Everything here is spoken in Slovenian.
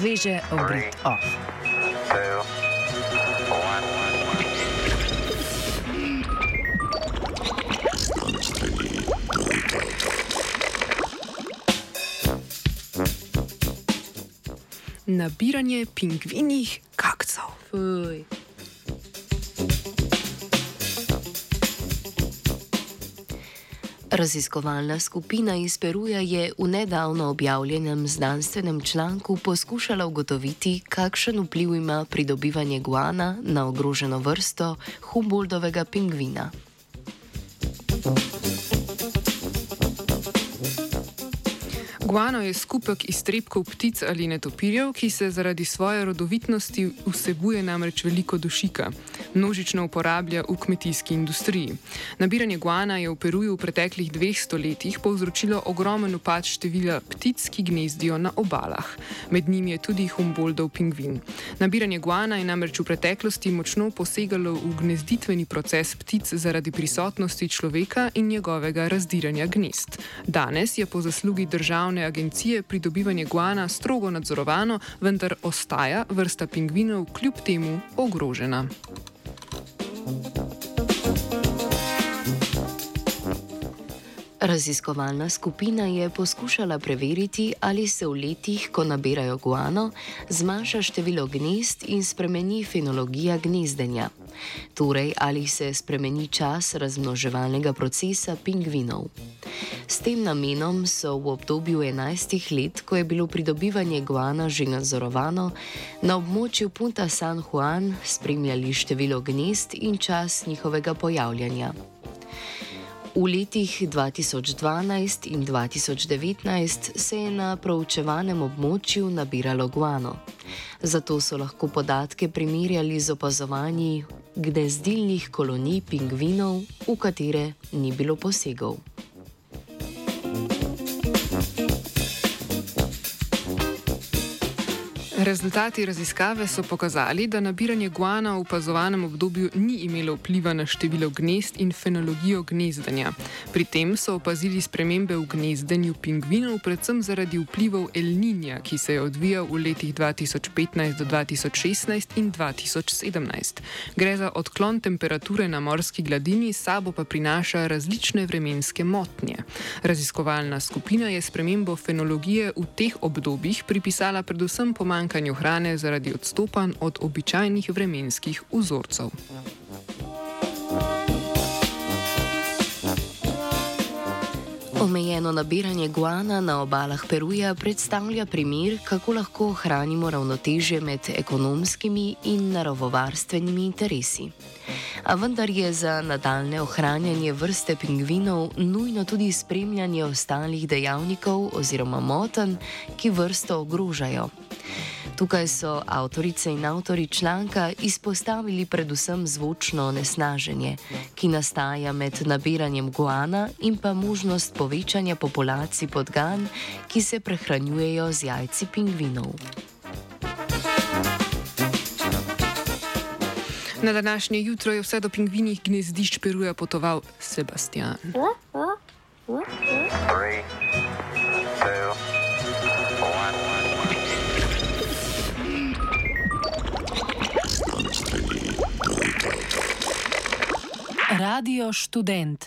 Свіже обрід. Nabieranie pingwinich kakców. Fuj. Raziskovalna skupina iz Peruja je v nedavno objavljenem znanstvenem članku poskušala ugotoviti, kakšen vpliv ima pridobivanje guana na ogroženo vrsto Humboldtovega pingvina. Guano je skupek iztrebkov ptic ali netopirjev, ki se zaradi svoje rodovitnosti vsebuje namreč veliko dušika. Množično uporablja v kmetijski industriji. Nabiranje guana je v Peruju v preteklih dveh stoletjih povzročilo ogromen upad števila ptic, ki gnezdijo na obalah. Med njimi je tudi Humboldtov pingvin. Nabiranje guana je namreč v preteklosti močno posegalo v gnezditveni proces ptic zaradi prisotnosti človeka in njegovega razdiranja gnezd. Danes je po zaslugi državne agencije pridobivanje guana strogo nadzorovano, vendar ostaja vrsta pingvinov kljub temu ogrožena. Raziskovalna skupina je poskušala preveriti, ali se v letih, ko nabirajo guano, zmanjša število gnezd in spremeni fenologija gnezdenja. Torej, ali se spremeni čas razmnoževalnega procesa pingvinov. S tem namenom so v obdobju 11 let, ko je bilo pridobivanje guana že nadzorovano, na območju Punta San Juan spremljali število gnezd in čas njihovega pojavljanja. V letih 2012 in 2019 se je na proučevanem območju nabiralo guano. Zato so lahko podatke primerjali z opazovanji gnezdilnih kolonij pingvinov, v katere ni bilo posegov. Rezultati raziskave so pokazali, da nabiranje guana v opazovanem obdobju ni imelo vpliva na število gnezd in fenologijo gnezdenja. Pri tem so opazili spremembe v gnezdenju pingvinov, predvsem zaradi vplivov El Niña, ki se je odvijal v letih 2015 do 2016 in 2017. Gre za odklon temperature na morski gladini, sabo pa prinaša različne vremenske motnje. Raziskovalna skupina je spremembo fenologije v teh obdobjih pripisala predvsem pomanjkanju pomankanju hrane zaradi odstopanj od običajnih vremenskih vzorcev. Omejeno nabiranje guana na obalah Peruja predstavlja primer, kako lahko ohranimo ravnotežje med ekonomskimi in naravovarstvenimi interesi. A vendar je za nadaljne ohranjanje vrste pingvinov nujno tudi spremljanje ostalih dejavnikov oziroma moten, ki vrsto ogrožajo. Tukaj so avtorice in avtori članka izpostavili predvsem zvočno onesnaženje, ki nastaja med nabiranjem guana in pa možnost povečanja populacij podgan, ki se prehranjujejo z jajci pingvinov. Na današnje jutro je vse do pingvinih gnezdišč Peruja potoval Sebastian. Three, Radio študent.